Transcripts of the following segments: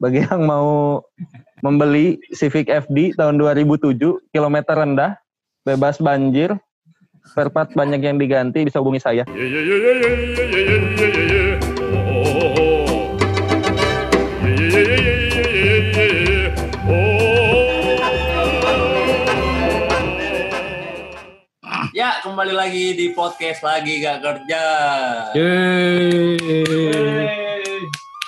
bagi yang mau membeli Civic FD tahun 2007 kilometer rendah bebas banjir spare part banyak yang diganti bisa hubungi saya Ya, kembali lagi di podcast lagi gak kerja.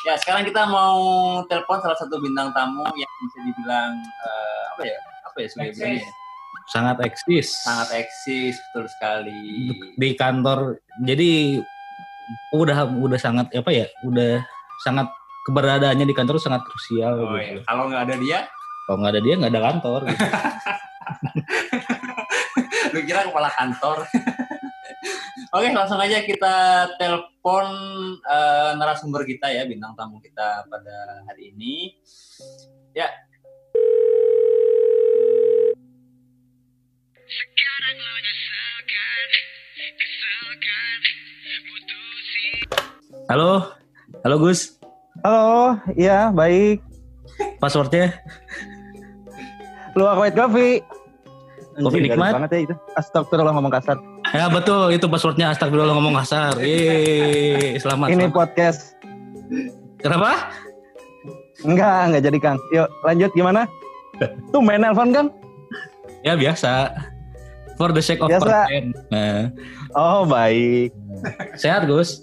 Ya, sekarang kita mau telepon salah satu bintang tamu yang bisa dibilang eh, apa ya? Apa ya sebagai bilangnya ya? sangat eksis Sangat eksis, betul sekali. di kantor jadi udah udah sangat apa ya udah sangat keberadaannya di kantor sangat krusial Oh, gitu. iya. Kalau nggak ada dia, kalau nggak ada dia nggak ada kantor gitu. lu kira kepala kantor. Oke, langsung aja kita telepon eh, narasumber kita ya, bintang tamu kita pada hari ini. Ya. halo? Halo Gus? Halo iya baik. Passwordnya? Lu white coffee Kopi nikmat. banget ya itu? Astagfirullah ngomong kasar ya betul. Itu passwordnya. Astagfirullah ngomong kasar. Yeay, selamat ini selamat. podcast. Kenapa? Enggak enggak jadi kang. Yuk lanjut. Gimana? Tuh main nelfon kan ya biasa. For the sake of Biasa. content. Nah. Oh baik. Sehat Gus?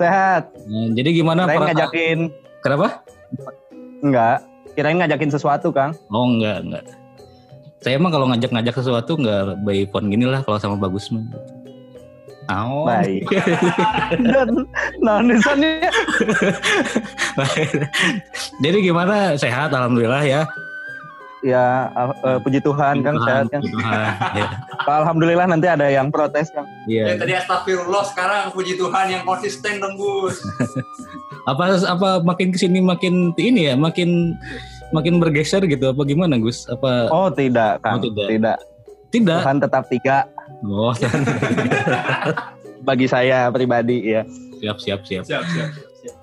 Sehat. Nah, jadi gimana kirain ngajakin. Kenapa? Enggak. Kirain ngajakin sesuatu kang. Oh enggak enggak. Saya emang kalau ngajak-ngajak sesuatu enggak by phone gini lah kalau sama Bagus mah. Oh. baik dan nah nisannya Jadi gimana? Sehat alhamdulillah ya. ya al- eh, puji Tuhan kang Tuhan, sehat kang puji Tuhan. Ya. alhamdulillah nanti ada yang protes kang Iya. Ya, tadi astagfirullah, sekarang puji Tuhan yang konsisten Gus. Apa apa makin ke sini makin ini ya, makin makin bergeser gitu apa gimana Gus? Apa oh tidak kang Oh, tidak. tidak tidak? Tuhan tetap tiga Oh, bagi saya pribadi ya siap siap siap. Siap, siap.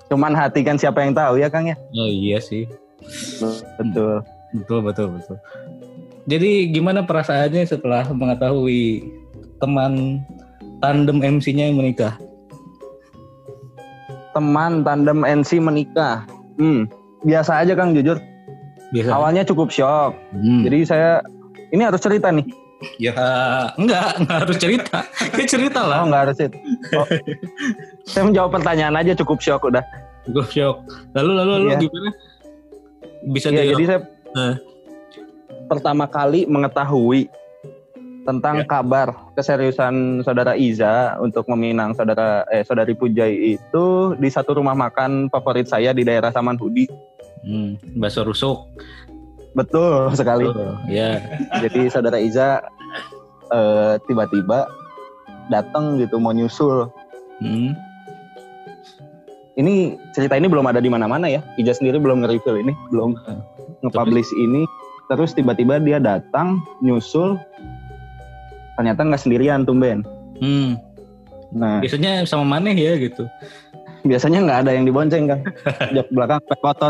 cuman hati kan siapa yang tahu ya kang ya Oh iya sih. betul Betul betul betul. Jadi gimana perasaannya setelah mengetahui teman tandem MC-nya yang menikah? teman tandem NC menikah hmm biasa aja kang jujur Biasa. awalnya cukup shock Hmm. jadi saya ini harus cerita nih ya enggak enggak harus cerita. Ya cerita lah. oh nggak harus itu Oh. saya menjawab pertanyaan aja cukup shock udah Gue shock. Lalu lalu lalu Iya. gimana? Bisa di jadi saya Eh. pertama kali mengetahui tentang Ya. kabar keseriusan saudara Iza untuk meminang saudara eh saudari Pujai itu di satu rumah makan favorit saya di daerah Samanhudi. Hmm, bakso rusuk. Betul sekali. Oh, ya. Jadi saudara Iza eh, tiba-tiba datang gitu mau nyusul. Hmm. Ini cerita ini belum ada di mana-mana ya. Iza sendiri belum nge-reveal ini, belum Eh, nge-publish ini. Terus tiba-tiba dia datang nyusul. Ternyata nggak sendirian tumben. Hmm. Nah, Biasanya sama maneh ya gitu. biasanya nggak ada yang dibonceng kan. Jok belakang. Ya.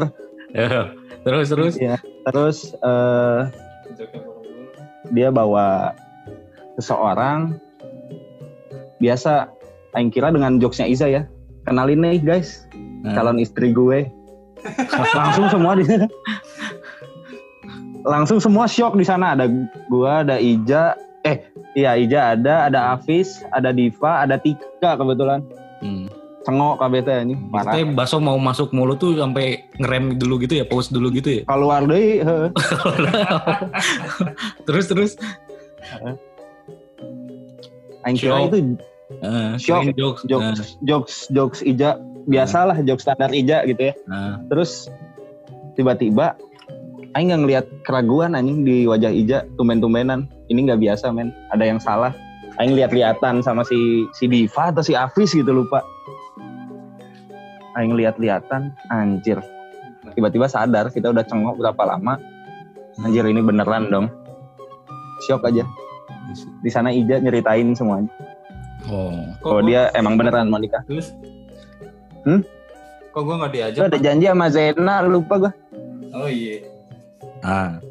Terus terus. Iya. Terus eh, dia bawa seseorang. Biasa, Aing kira dengan jokesnya Iza ya. Kenalin nih guys, Nah. calon istri gue. Langsung semua di sana. Langsung semua shock di sana. Ada gua, ada Ija. Eh, iya Ija ada, ada Afis, ada Diva, ada Tika kebetulan. Cengok KBT ini, parah. Tapi bakso mau masuk mulut tuh sampai ngerem dulu gitu ya, pause dulu gitu ya. Keluar deh, terus terus. Aing kira Shock. itu Uh, Shock. jokes. jokes jokes jokes Ija. Biasalah jokes standar Ija gitu ya. Nah, terus tiba-tiba Aing nggak ngeliat keraguan anjing di wajah Ija. Tumben-tumbenan. Ini nggak biasa men. Ada yang salah. Aing lihat-lihatan sama si si Diva atau si Afis gitu lupa Aing lihat-lihatan anjir tiba-tiba sadar kita udah cengok berapa lama anjir ini beneran dong shock aja di sana Ija nyeritain semuanya oh. kalau dia emang beneran mau nikah Terus? Hmm? Kok gue nggak diajak? ada janji sama Zena, lupa gua. Oh iya. Ah,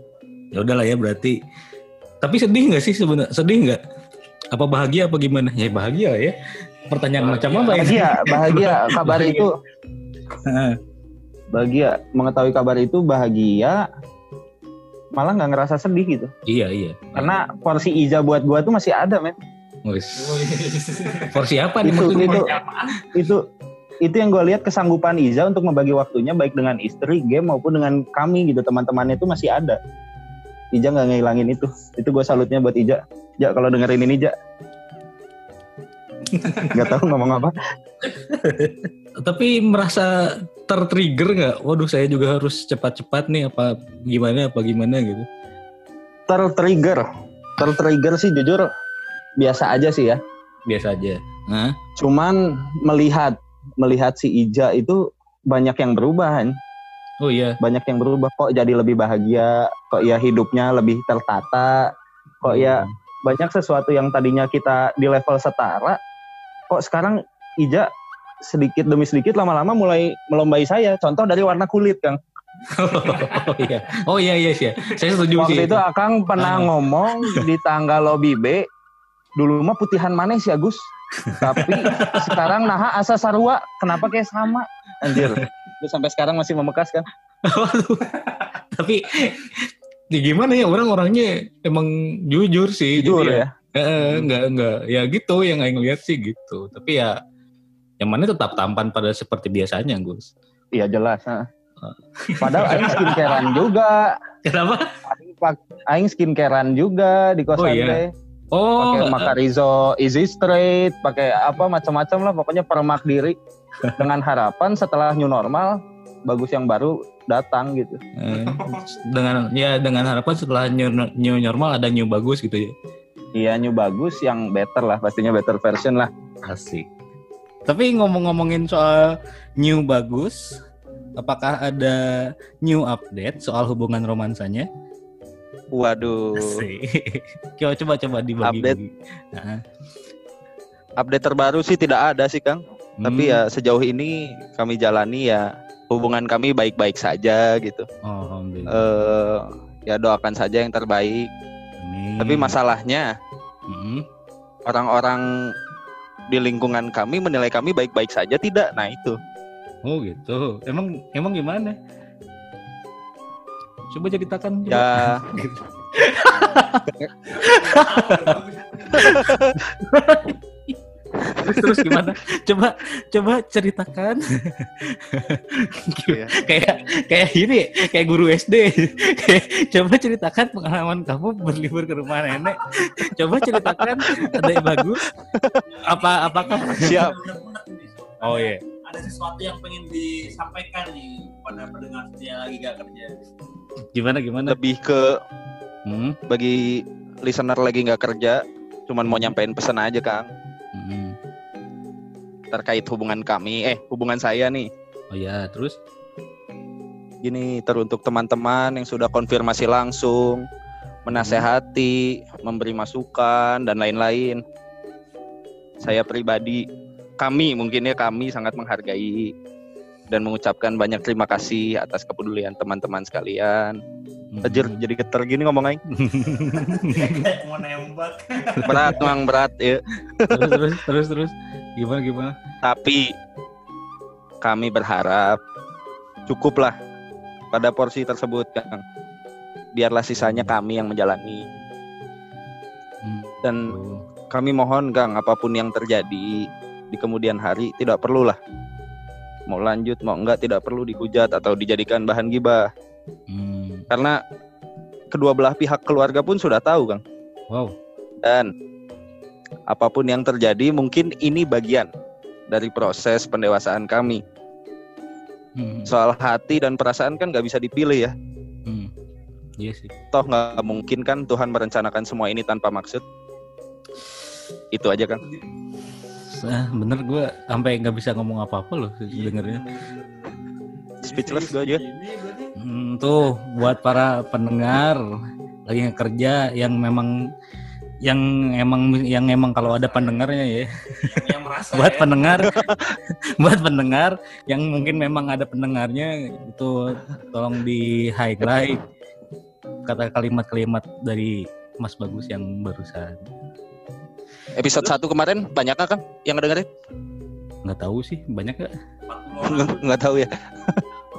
ya udahlah ya berarti. Tapi sedih nggak sih sebenarnya? Sedih nggak? Apa bahagia apa gimana? Ya bahagia ya. Pertanyaan Bahagia. macam apa ya? Bahagia, bahagia kabar Bahagia. itu Heeh. bahagia mengetahui kabar itu bahagia malah nggak ngerasa sedih gitu iya iya. karena porsi Iza buat gua tuh masih ada men Wis. Porsi apa nih Itu, maksudnya? itu. itu itu yang gue lihat kesanggupan Iza untuk membagi waktunya baik dengan istri game maupun dengan kami gitu teman-temannya itu masih ada Ija nggak ngilangin itu itu gue salutnya buat Ija Ja kalau dengerin ini Ja nggak tahu ngomong apa Tapi merasa tertrigger nggak? Waduh saya juga harus cepat-cepat nih apa gimana apa gimana gitu. tertrigger tertrigger sih jujur biasa aja sih ya Biasa aja. Nah, cuman melihat melihat si Ija itu banyak yang berubah kan. oh iya. banyak yang berubah kok jadi lebih bahagia kok ya hidupnya lebih tertata kok ya banyak sesuatu yang tadinya kita di level setara kok sekarang Ija sedikit demi sedikit lama-lama mulai melombai saya contoh dari warna kulit Kang oh iya. Oh iya iya sih. Saya setuju sih. waktu itu Akang pernah Ah. ngomong di tangga lobby B dulu mah putihan manis ya Gus tapi sekarang naha asa sarua kenapa kayak sama anjir itu sampai sekarang masih membekas kan. Tapi ya gimana ya orang-orangnya emang jujur sih. jujur Jadi ya Eh, enggak enggak ya gitu yang aing lihat sih gitu. Tapi ya yang mana tetap tampan pada seperti biasanya, Gus. Iya jelas. ha. Padahal Aing skincarean juga. Kenapa? Aing, pak- Aing skincarean juga di kosan Oh, iya. Oh, Pakai Makarizo Easy Straight, pakai apa macam-macam lah pokoknya permak diri dengan harapan setelah new normal bagus yang baru datang gitu. eh, dengan ya dengan harapan setelah new, new normal ada new bagus gitu ya. Iya new bagus yang better lah pastinya better version lah. Asik. Tapi ngomong-ngomongin soal new bagus, apakah ada new update soal hubungan romansanya? Waduh, Asik. coba coba coba dibagi. Update. Nah, update terbaru sih tidak ada sih Kang. Tapi hmm. ya sejauh ini kami jalani ya hubungan kami baik-baik saja gitu. Oh, alhamdulillah. Eh ya doakan saja yang terbaik. Amin. Tapi masalahnya Hmm. orang-orang di lingkungan kami menilai kami baik-baik saja tidak. Nah itu. Oh gitu. Emang emang gimana? Coba ceritakan. Coba. Ya terus terus gimana? Coba coba ceritakan. Iya. kayak kayak ini kayak guru SD. Kayak, coba ceritakan pengalaman kamu berlibur ke rumah nenek. Coba ceritakan ada yang bagus. Apa apakah? siap. Oh iya. Ada sesuatu yang pengen disampaikan nih pada pendengar setia lagi gak kerja. Gimana gimana? Lebih ke Hmm. bagi listener lagi nggak kerja, cuman mau nyampein pesan aja Kang Hmm. Terkait hubungan kami. Eh hubungan saya nih. Oh ya, terus Gini teruntuk teman-teman yang sudah konfirmasi langsung, menasehati, memberi masukan dan lain-lain. Saya pribadi, kami mungkin ya kami sangat menghargai dan mengucapkan banyak terima kasih atas kepedulian teman-teman sekalian. Hmm. Anjir, jadi geter gini ngomong aing. Mau nembak. Berat, memang berat ya. terus terus terus terus gimana gimana? Tapi kami berharap cukuplah pada porsi tersebut, Kang. Biarlah sisanya kami yang menjalani. Hmm. Dan kami mohon Kang apa pun yang terjadi di kemudian hari tidak perlulah mau lanjut mau enggak tidak perlu dihujat atau dijadikan bahan gibah Hmm. karena kedua belah pihak keluarga pun sudah tahu Kang Wow. dan apa pun yang terjadi mungkin ini bagian dari proses pendewasaan kami Hmm. soal hati dan perasaan kan nggak bisa dipilih ya Hmm. Iya sih. toh nggak mungkin kan Tuhan merencanakan semua ini tanpa maksud itu aja Kang Ah, bener gue sampai nggak bisa ngomong apa-apa loh dengernya. speechless gue aja Hmm, tuh buat para pendengar lagi kerja yang memang yang emang yang emang kalau ada pendengarnya ya. Yang merasa buat ya. pendengar. Buat pendengar yang mungkin memang ada pendengarnya itu tolong di highlight kata kalimat-kalimat dari Mas Bagus yang barusan Episode 1 kemarin banyak kan yang ngedengerin? nggak tahu sih banyak gak 40 orang. Nggak, nggak tahu ya.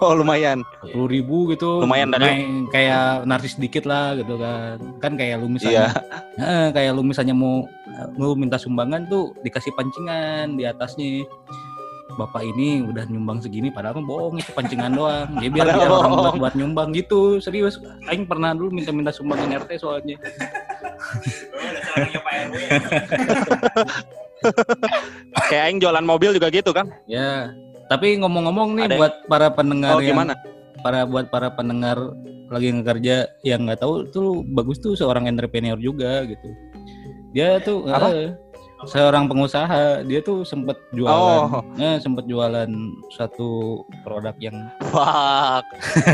Oh lumayan. puluh ribu gitu Lumayan, Dan. Kayak- kayak narsis dikit lah gitu kan kan kayak lu misalnya Iya. Eh, kayak lu misalnya mau lu minta sumbangan tuh dikasih pancingan di atasnya bapak ini udah nyumbang segini padahal mah bohong itu pancingan doang ya biar biar orang buat, buat nyumbang gitu serius aing pernah dulu minta-minta sumbangan RT soalnya caranya Pak RW. Kayak aing jualan mobil juga gitu kan? ya tapi ngomong-ngomong nih Ada yang- buat para pendengar Oh yang gimana? para buat para pendengar lagi ngekerja yang nggak tahu tuh bagus tuh seorang entrepreneur juga gitu dia tuh Apa? eh, seorang pengusaha dia tuh sempet jualan Oh. eh, sempet jualan satu produk yang Fuck.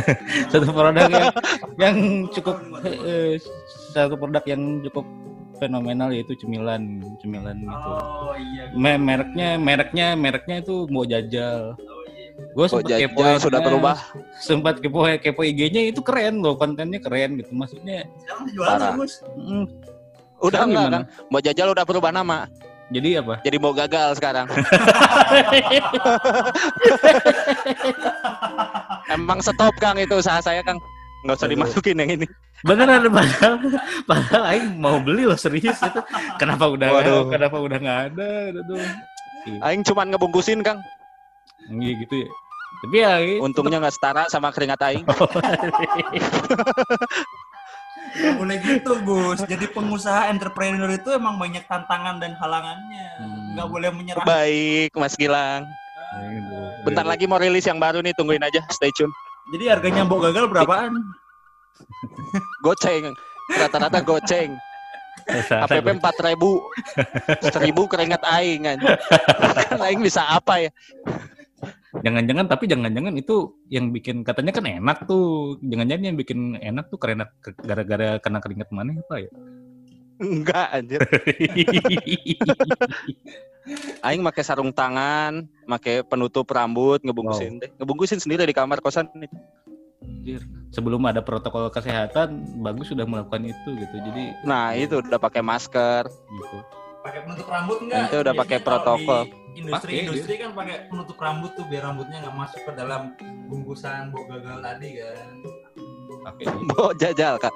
satu produk yang yang cukup eh, satu produk yang cukup fenomenal yaitu cemilan cemilan gitu Oh iya. Me- mereknya mereknya mereknya itu mau jajal gue Kok sempet kepo jajal sudah berubah? sempat kepo kepo IG-nya itu keren loh kontennya keren gitu maksudnya Sekarang jualan Parah. bagus. mm, Udah sekarang enggak gimana? kan? Mbok Jajal udah berubah nama. jadi apa Jadi mau gagal sekarang. Emang stop Kang itu usaha saya Kang. Nggak usah Aduh. dimasukin yang ini. Beneran padahal padahal Aing mau beli loh serius itu kenapa udah Waduh. kenapa udah nggak ada gitu Aing cuman ngebungkusin Kang. Iya gitu ya tapi ya itu Untungnya nggak setara sama keringat Aing. Nggak boleh gitu Gus. Jadi pengusaha entrepreneur itu emang banyak tantangan dan halangannya. Hmm. Nggak boleh menyerah. Baik Mas Gilang. Gitu. Bentar lagi mau rilis yang baru nih, tungguin aja. Stay tune. Jadi harganya mbok gagal berapaan? Goceng. Rata-rata goceng. APP 4000. 1000 keringat Aing kan. Kan Aing bisa apa ya? Jangan-jangan tapi jangan-jangan itu yang bikin katanya kan enak tuh. Jangan-jangan yang bikin enak tuh karena gara-gara kena keringat mana apa ya? Enggak anjir. Aing pakai sarung tangan, pakai penutup rambut, ngebungkusin deh. Ngebungkusin sendiri di kamar kosan itu. Anjir. Sebelum ada protokol kesehatan, bagus sudah melakukan itu gitu. Jadi Nah, itu udah pakai masker. gitu. Pakai penutup rambut enggak? Itu udah pakai protokol. Industri-industri kan pakai penutup rambut tuh biar rambutnya nggak masuk ke dalam bungkusan mbok gagal tadi kan. Pakai Mbok jajal, Kak.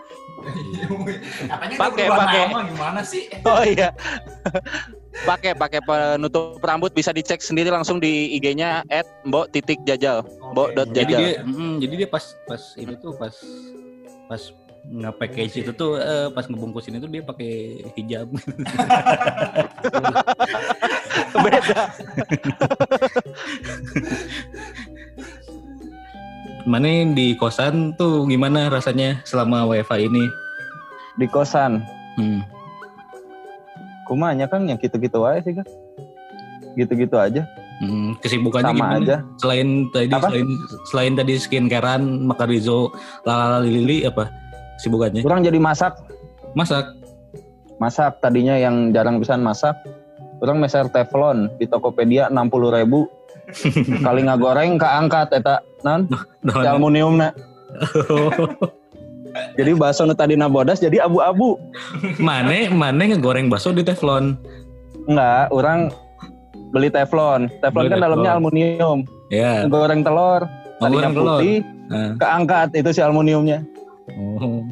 Katanya Pakai, pakai. gimana sih? Oh iya. pakai pakai penutup rambut bisa dicek sendiri langsung di IG-nya @mbok titik jajal. Mbok dot jadi dia mm, jadi dia pas pas ini tuh pas pas nge-package itu tuh eh, pas ngebungkusin itu dia pakai hijab Beda. mana di kosan tuh gimana rasanya selama WFA ini Di kosan. hmm. Kumanya kan yang gitu-gitu aja sih kan. Gitu-gitu aja. Hmm, kesibukannya Sama gimana aja. selain tadi Apa? selain selain tadi skincarean Makarizo lalala lili apa sibukannya Kurang jadi masak. masak Masak tadinya yang jarang bisa masak. Kurang meser teflon di Tokopedia 60 ribu. Kali ngagoreng keangkat eta non si aluminium Jadi bakso nu tadi bodas jadi abu-abu. Mane mane ngegoreng bakso di teflon. Enggak, orang beli teflon. Teflon Beli kan dalamnya teflon. aluminium. Ya. Goreng telur, Oh, tadinya goreng telur. putih, Nah. keangkat itu si aluminiumnya. Oh.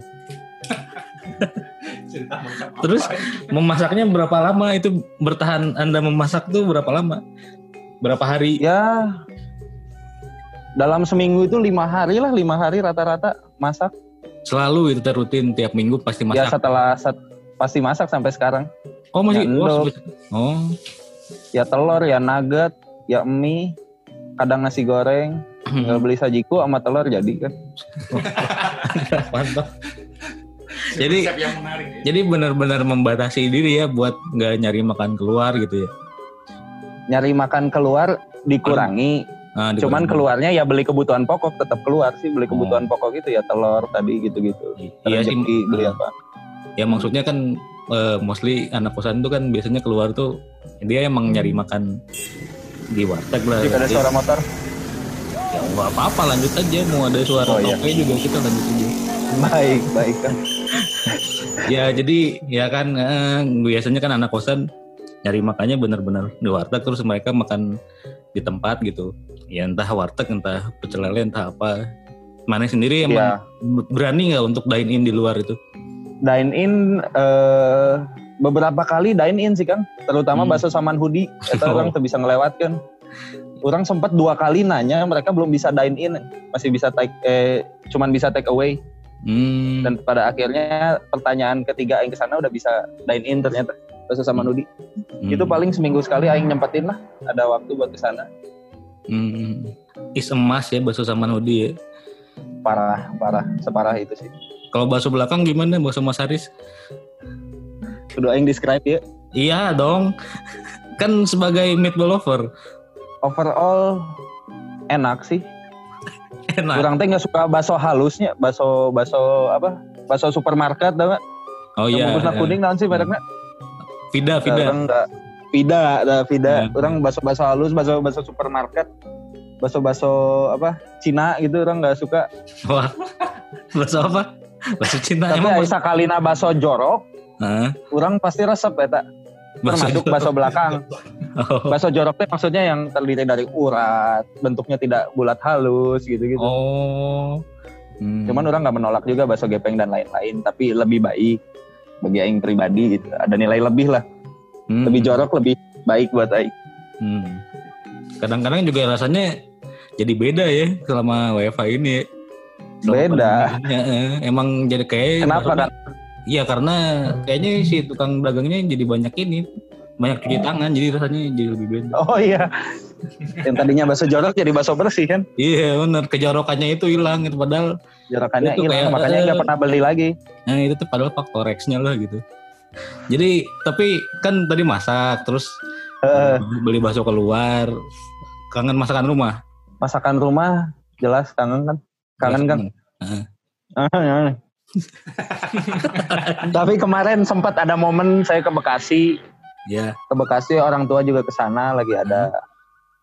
Terus memasaknya berapa lama itu bertahan Anda memasak tuh berapa lama? Berapa hari? Ya dalam seminggu itu lima hari lah, lima hari rata-rata masak. Selalu itu rutin tiap minggu pasti Ya masak. setelah set- pasti masak sampai sekarang. oh masih Ya, oh, oh. Ya telur, ya nugget, ya mie, kadang nasi goreng. Tinggal beli sajiku sama telur jadi kan. Mantap. Jadi yang menarik ya. jadi benar-benar membatasi diri ya buat nggak nyari makan keluar gitu ya. Nyari makan keluar dikurangi. Di- Cuman keluarnya ya beli kebutuhan pokok tetap keluar sih beli kebutuhan pokok itu ya telur tadi gitu-gitu. Iya sih. Beli apa? Ya maksudnya kan eh, mostly anak kosan tuh kan biasanya keluar tuh dia emang nyari makan di warteg lah. Jika ada Jadi, suara motor. ya nggak apa-apa lanjut aja mau ada suara Oh, iya. juga kita lanjut aja. Baik, baik kan. Ya jadi ya kan eh, biasanya kan anak kosan nyari makannya bener-bener di warteg terus mereka makan di tempat gitu. Ya entah warteg entah pecel lele entah apa. Mana sendiri emang Ya, berani nggak untuk dine in di luar itu? dine in eh, beberapa kali dine in sih Kang, terutama Hmm. bakso saman hudi. Eta Oh. orang tuh bisa ngelewatkan. Orang sempat dua kali nanya mereka belum bisa dine in, masih bisa take eh cuman bisa take away Hmm. dan pada akhirnya pertanyaan ketiga aing ke sana udah bisa dine in ternyata bakso saman hudi. Hmm. Itu paling seminggu sekali aing nyempetin lah ada waktu buat ke sana. Hmm. Is emas ya bakso sama Nudi ya. Parah, parah, separah itu sih. Kalau bakso belakang gimana bakso Mas Haris? Kudu aing describe ya. Iya dong. Kan sebagai meatball lover. Overall enak sih. Enak. Kurang teh nggak suka bakso halusnya, bakso bakso apa? Bakso supermarket tau nggak? Oh Yang iya. bungkusna kuning naon sih mereknya? Vida, Vida. Orang nggak Vida, ada Vida. Ya. Orang bakso-bakso halus, bakso-bakso supermarket, bakso-bakso apa? Cina gitu orang nggak suka. Wah. bakso apa? Bakso Cina Tapi emang. aya sakalina bakso jorok, Hah? orang pasti resep eta. Termasuk bakso belakang. Oh. Bakso jorok teh maksudnya yang terdiri dari urat, bentuknya tidak bulat halus gitu-gitu. Oh. Hmm. Cuman orang nggak menolak juga bakso gepeng dan lain-lain, tapi lebih baik bagi aing pribadi gitu. Ada nilai lebih lah, Hmm. lebih jorok, lebih baik buat aing. Hmm. Kadang-kadang juga rasanya jadi beda ya selama WFH ini. Selama Beda. Ya, emang jadi kayak Kenapa kan? Iya karena kayaknya si tukang dagangnya jadi banyak ini banyak cuci tangan jadi rasanya jadi lebih beda. Oh iya. Yang tadinya bakso jorok jadi bakso bersih kan? Iya benar kejorokannya itu hilang gitu padahal Jorokannya Itu hilang, makanya nggak pernah beli lagi. nah itu tuh padahal faktor X-nya lah gitu. Jadi tapi kan tadi masak terus Eh, beli bakso keluar kangen masakan rumah. masakan rumah jelas kangen kan? Kangen kan? Tapi kemarin sempat ada momen saya ke Bekasi, Ya. ke Bekasi orang tua juga ke sana lagi ada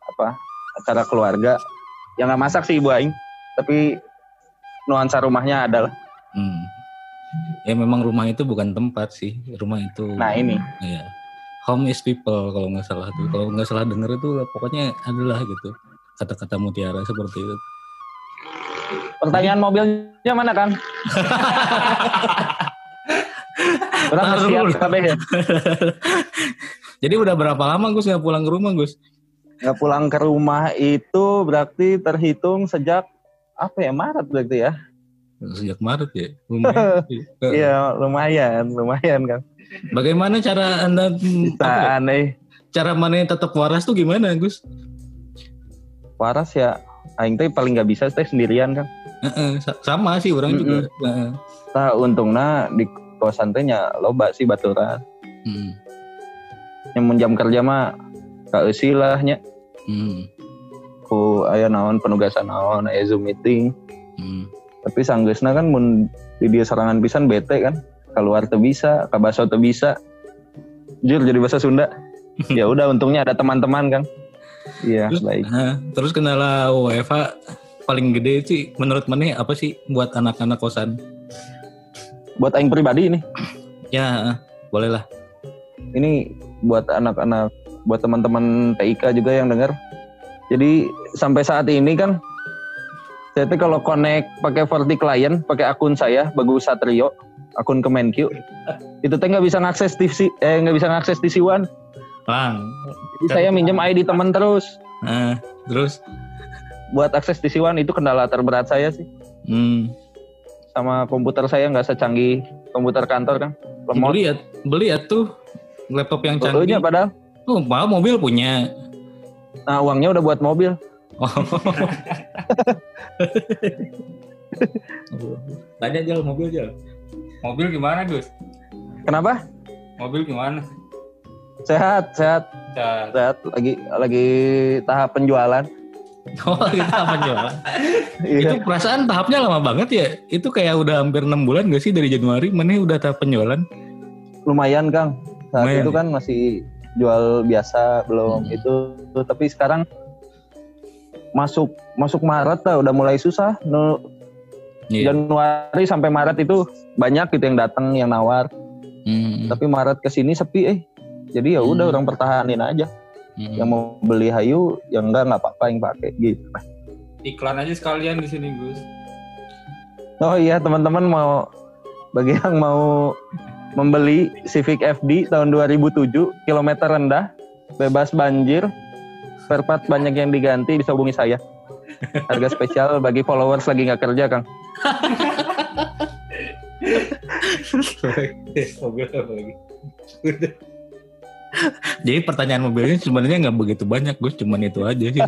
apa acara keluarga. Yang nggak masak sih ibu aing, tapi nuansa rumahnya adalah. Ya memang rumah itu bukan tempat sih rumah itu. Nah ini, Iya. Home is people kalau nggak salah tuh. Kalau nggak salah denger itu pokoknya adalah gitu kata-kata mutiara seperti itu. pertanyaan mobilnya mana kan? Taruh siap ya. Jadi udah berapa lama Gus nggak pulang ke rumah Gus? Nggak pulang ke rumah itu berarti terhitung sejak apa ya Maret berarti ya? Sejak Maret ya. Lumayan. Iya lumayan, lumayan kan. Bagaimana cara anda Bisa ya, aneh. cara mana tetap waras tuh gimana Gus? Waras ya, aing teh paling nggak bisa teh sendirian kan. Sama sih orang juga. Heeh. Nah untungnya di kosan teh nya loba sih baturan. Hmm. Yang mun jam kerja mah kaeusi lah nya. Hmm. Ku aya naon penugasan naon, aya Zoom meeting. Hmm. Tapi sanggeusna kan mun di dia serangan pisan bete kan. Keluar teu bisa, ka baso teu bisa. Jujur jadi bahasa Sunda. ya udah untungnya ada teman-teman kan. Iya, Terus, baik. Terus kendala WFH paling gede sih menurut mana apa sih buat anak-anak kosan? Buat aing pribadi ini, Ya, boleh lah. ini buat anak-anak, buat teman-teman TIK juga yang dengar. Jadi sampai saat ini kan saya tuh kalau connect pakai Forti Client, pakai akun saya Bagus Satrio, akun Kemenkyu, itu teh nggak bisa ngakses TV, eh nggak bisa ngakses TV One. Lang. Jadi saya minjem ID teman terus. Nah, terus Buat akses TV One itu kendala terberat saya sih. hmm, Sama komputer saya nggak secanggih komputer kantor kan. Lemot. beli ya, beli ya tuh laptop yang canggih. padahal. Oh, malah mobil punya. Nah uangnya udah buat mobil. Oh. Tanya aja mobil aja. Mobil gimana, Gus? Kenapa? Mobil gimana? Sehat, sehat, Ya. sehat. Lagi lagi tahap penjualan. Oh, kita apa jualan? Iya. Itu perasaan tahapnya lama banget ya. Itu kayak udah hampir enam bulan gak sih dari Januari? Mana udah tahap penjualan? lumayan Kang. Saat Lumayan itu ya? kan masih jual biasa belum Hmm. itu tapi sekarang masuk masuk Maret lah udah mulai susah. Nu- Iya. Januari sampai Maret itu banyak gitu yang datang yang nawar. Hmm. Tapi Maret ke sini sepi eh. Jadi ya udah Hmm. orang pertahanin aja. Hmm. Yang mau beli hayu yang enggak nggak apa-apa yang pakai gitu. Iklan aja sekalian di sini Gus. Oh iya teman-teman mau bagi yang mau membeli Civic FD tahun 2007 kilometer rendah bebas banjir spare part banyak yang diganti bisa hubungi saya harga spesial bagi followers lagi nggak kerja Kang Mobil apa lagi? Jadi pertanyaan mobilnya sebenarnya nggak begitu banyak, Gus. Cuman itu aja sih.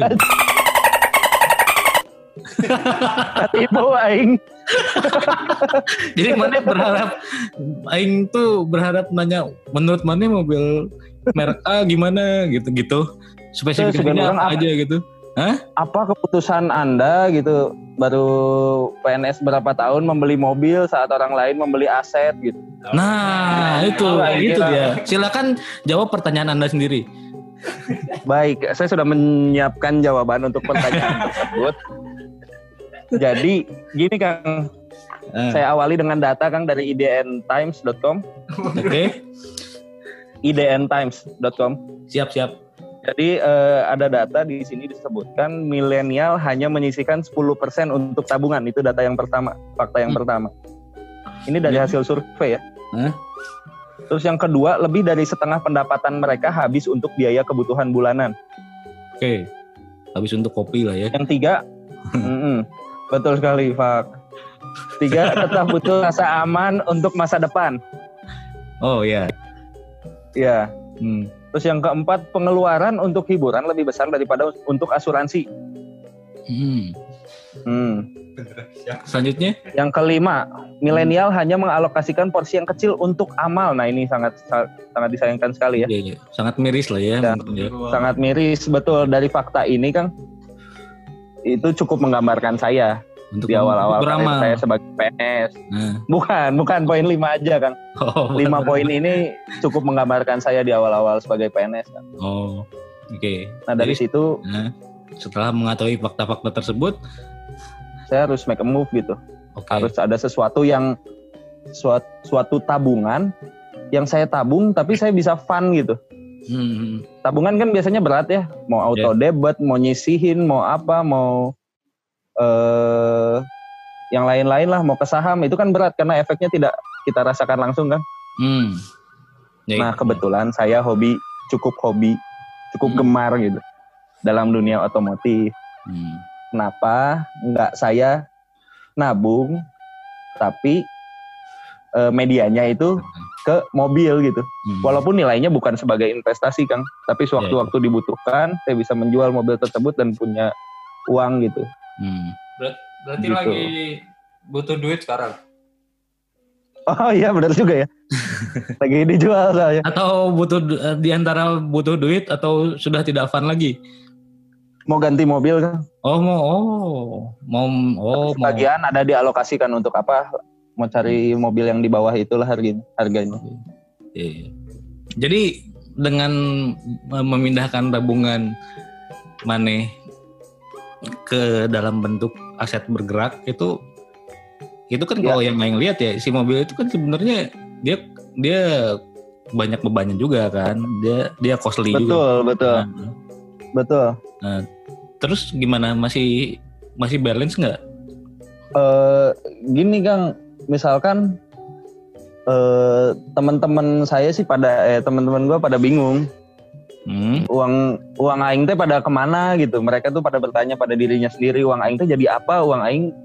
ibu aing Jadi mana berharap aing tuh berharap nanya menurut mana mobil merek A gimana gitu-gitu. Spesifikasinya apa apa? aja gitu. apa keputusan anda gitu baru PNS berapa tahun membeli mobil saat orang lain membeli aset gitu Nah, itu Nah, itu dia. Silakan jawab pertanyaan Anda sendiri. Baik, saya sudah menyiapkan jawaban untuk pertanyaan tersebut. Jadi, gini Kang, Eh, saya awali dengan data Kang dari idntimes.com, Oke, idntimes.com. siap-siap. Jadi eh, ada data di sini disebutkan milenial hanya menyisikan 10% untuk tabungan. Itu data yang pertama, fakta yang Hmm. pertama. Ini dari hasil survei ya. Hah? Terus yang kedua, lebih dari setengah pendapatan mereka habis untuk biaya kebutuhan bulanan. Oke. Habis untuk kopi lah ya. Yang tiga, betul sekali, Pak. Tiga, tetap butuh rasa aman untuk masa depan. Oh ya. Ya. Hmm. Terus yang keempat, pengeluaran untuk hiburan lebih besar daripada untuk asuransi. Hmm. Hmm. Selanjutnya? Yang kelima, milenial hanya mengalokasikan porsi yang kecil untuk amal. Nah ini sangat sangat disayangkan sekali ya. Iya, iya. Sangat miris lah ya. Ya. Sangat miris betul dari fakta ini, Kang. Itu cukup menggambarkan saya Untuk di awal-awal saya sebagai PNS. Nah. Bukan, bukan poin lima aja, Kang. Oh, bukan lima berarti. poin ini cukup menggambarkan saya di awal-awal sebagai PNS. kan. Oh. Oke. Nah dari Jadi, situ nah, setelah mengetahui fakta-fakta tersebut, saya harus make a move gitu. oke. Harus ada sesuatu yang suatu, suatu tabungan yang saya tabung tapi saya bisa fun gitu. Hmm. Tabungan kan biasanya berat ya, mau auto Ya. debit, mau nyisihin, mau apa, mau eh yang lain-lain lah, mau ke saham itu kan berat karena efeknya tidak kita rasakan langsung kan. Hmm. Ya, Nah kebetulan saya hobi cukup hobi, cukup Hmm. gemar gitu dalam dunia otomotif. Hmm. kenapa nggak saya nabung tapi eh, medianya itu ke mobil gitu Hmm. walaupun nilainya bukan sebagai investasi kang tapi sewaktu-waktu dibutuhkan saya bisa menjual mobil tersebut dan punya uang gitu Hmm. Berarti Gitu. lagi butuh duit sekarang. oh iya benar juga ya lagi dijual saya Atau butuh eh, di antara butuh duit atau sudah tidak fun lagi? mau ganti mobil kan Oh mau oh mau oh mau sebagian ada dialokasikan untuk apa mau cari mobil yang di bawah itulah harganya harganya Iya. Jadi dengan memindahkan tabungan maneh ke dalam bentuk aset bergerak itu itu kan Ya. kalau yang main lihat ya si mobil itu kan sebenarnya dia dia banyak bebannya juga kan dia dia costly juga. betul betul Nah, betul terus gimana masih masih balance nggak? eh gini Kang, misalkan eh teman-teman saya sih pada eh teman-teman gua pada bingung Hmm. uang uang aing teh pada ke mana gitu. Mereka tuh pada bertanya pada dirinya sendiri uang aing teh jadi apa, uang aing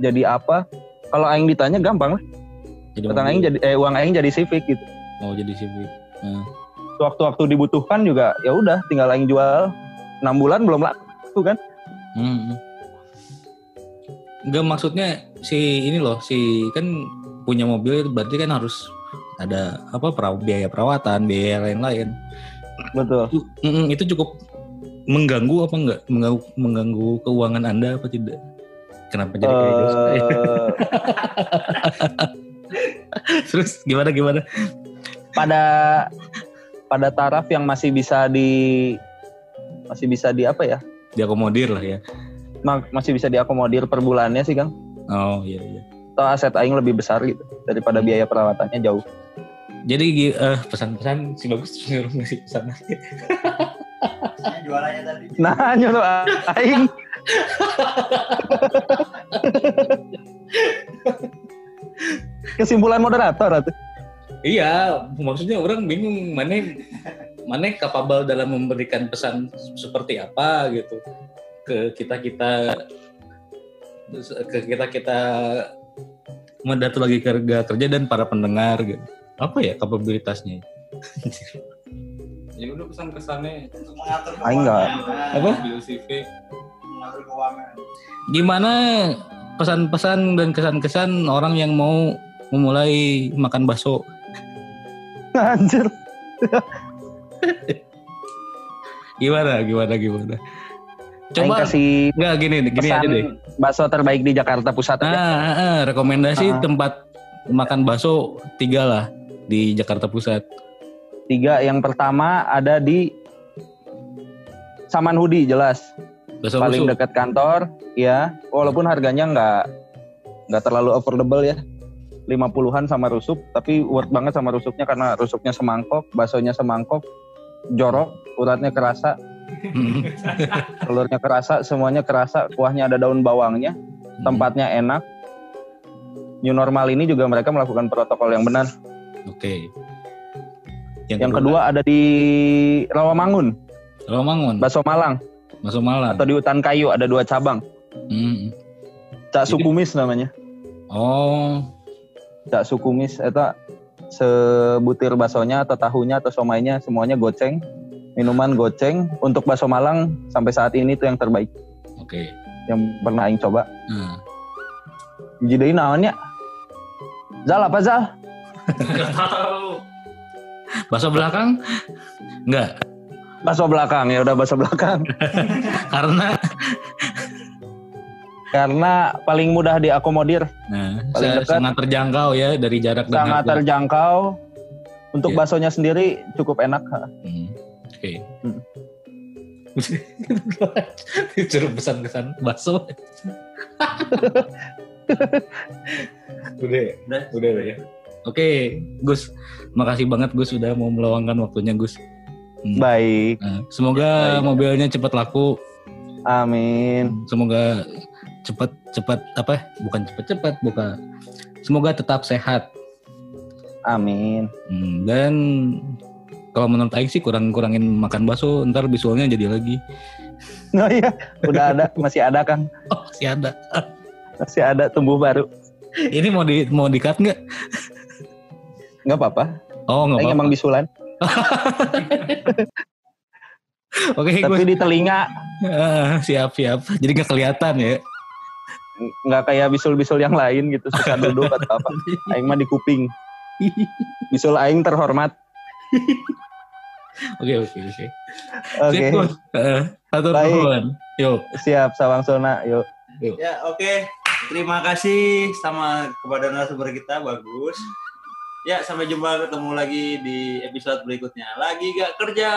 jadi apa. Kalau aing ditanya gampang lah. Jadi Uang aing jadi eh uang aing jadi civic gitu. mau jadi civic. Nah. Waktu-waktu dibutuhkan juga ya udah tinggal aing jual. 6 bulan belum laku kan. Hmm. Enggak maksudnya si ini loh si kan punya mobil itu berarti kan harus ada apa peraw- biaya perawatan biaya lain-lain Betul. itu, mm, itu cukup mengganggu apa enggak mengganggu mengganggu keuangan anda apa tidak kenapa jadi kayak gitu Eh, terus gimana gimana pada pada taraf yang masih bisa di masih bisa di apa ya? Diakomodir lah ya. Ma- masih bisa diakomodir per bulannya sih, Kang. Oh iya iya. Atau aset aing lebih besar gitu daripada biaya perawatannya jauh. Jadi eh, pesan-pesan si bagus nyuruh ngasih pesan. Jualannya tadi. Nah, nyuruh aing kesimpulan moderator atuh. iya, maksudnya orang bingung mana mana kapabel dalam memberikan pesan seperti apa gitu ke kita kita ke kita kita mendatu lagi kerja kerja dan para pendengar gitu. Apa ya kapabilitasnya? Ya udah pesan kesannya Untuk mengatur Aing nggak. keuangan. Apa? ambil CV Mengatur keuangan. Gimana pesan-pesan dan kesan-kesan orang yang mau memulai makan bakso? Anjir. Gimana? Gimana? Gimana? Aing Coba kasih nggak gini gini aja deh. bakso terbaik di Jakarta Pusat Nah, aja. ah, ah, rekomendasi Ah. tempat makan bakso tiga lah di Jakarta Pusat. Tiga, yang pertama ada di Samanhudi jelas. Bakso paling busuk. dekat kantor ya walaupun harganya nggak nggak terlalu affordable ya 50-an sama rusuk tapi worth banget sama rusuknya karena rusuknya semangkok baksonya semangkok jorok uratnya kerasa Hmm. telurnya kerasa semuanya kerasa kuahnya ada daun bawangnya tempatnya enak new normal ini juga mereka melakukan protokol yang benar Oke. yang kedua ada di Rawamangun. Romangun, bakso Malang. Bakso Malang. atau di Hutan Kayu ada dua cabang. Hmm. Cak Jadi- Sukumis namanya. Oh, Cak Sukumis eta sebutir baksonya atau tahunya atau somainya semuanya goceng. Minuman goceng. Untuk bakso Malang sampai saat ini itu yang terbaik. Oke. yang pernah aing coba. Nah, jadi naonnya Zal apa Zal? Nggak tahu bakso belakang? Enggak, Bakso belakang ya udah bakso belakang karena karena paling mudah diakomodir nah, Paling dekat. sangat terjangkau ya dari jarak dan sangat terjangkau untuk Iya. baksonya sendiri cukup enak Hmm, Oke. Hmm. Disuruh pesan-pesan bakso. udah, Udah. udah ya. Oke, Gus. Makasih banget Gus sudah mau meluangkan waktunya Gus. Hmm. baik Nah, semoga Baik. mobilnya cepat laku. amin Semoga cepat cepat apa? Bukan cepat cepat, bukan. Semoga tetap sehat. amin Hmm, dan kalau menurut Aing sih kurang-kurangin makan bakso, ntar visualnya jadi lagi. oh iya udah ada masih ada Kang Oh, masih ada. masih ada tumbuh baru Ini mau di mau di cut nggak? Nggak apa-apa Oh nggak Aing apa-apa. emang bisulan Oke Gus. tapi di telinga Ah, siap siap. Jadi nggak kelihatan ya. nggak kayak bisul-bisul yang lain gitu suka duduk atau apa aing mah di kuping bisul aing terhormat Oke oke oke. oke. Eh, Atur Baik. nuhun. Yuk. siap sawang sona yuk Ya, oke. Terima kasih sama kepada narasumber kita bagus. Ya, sampai jumpa ketemu lagi di episode berikutnya. Lagi gak kerja.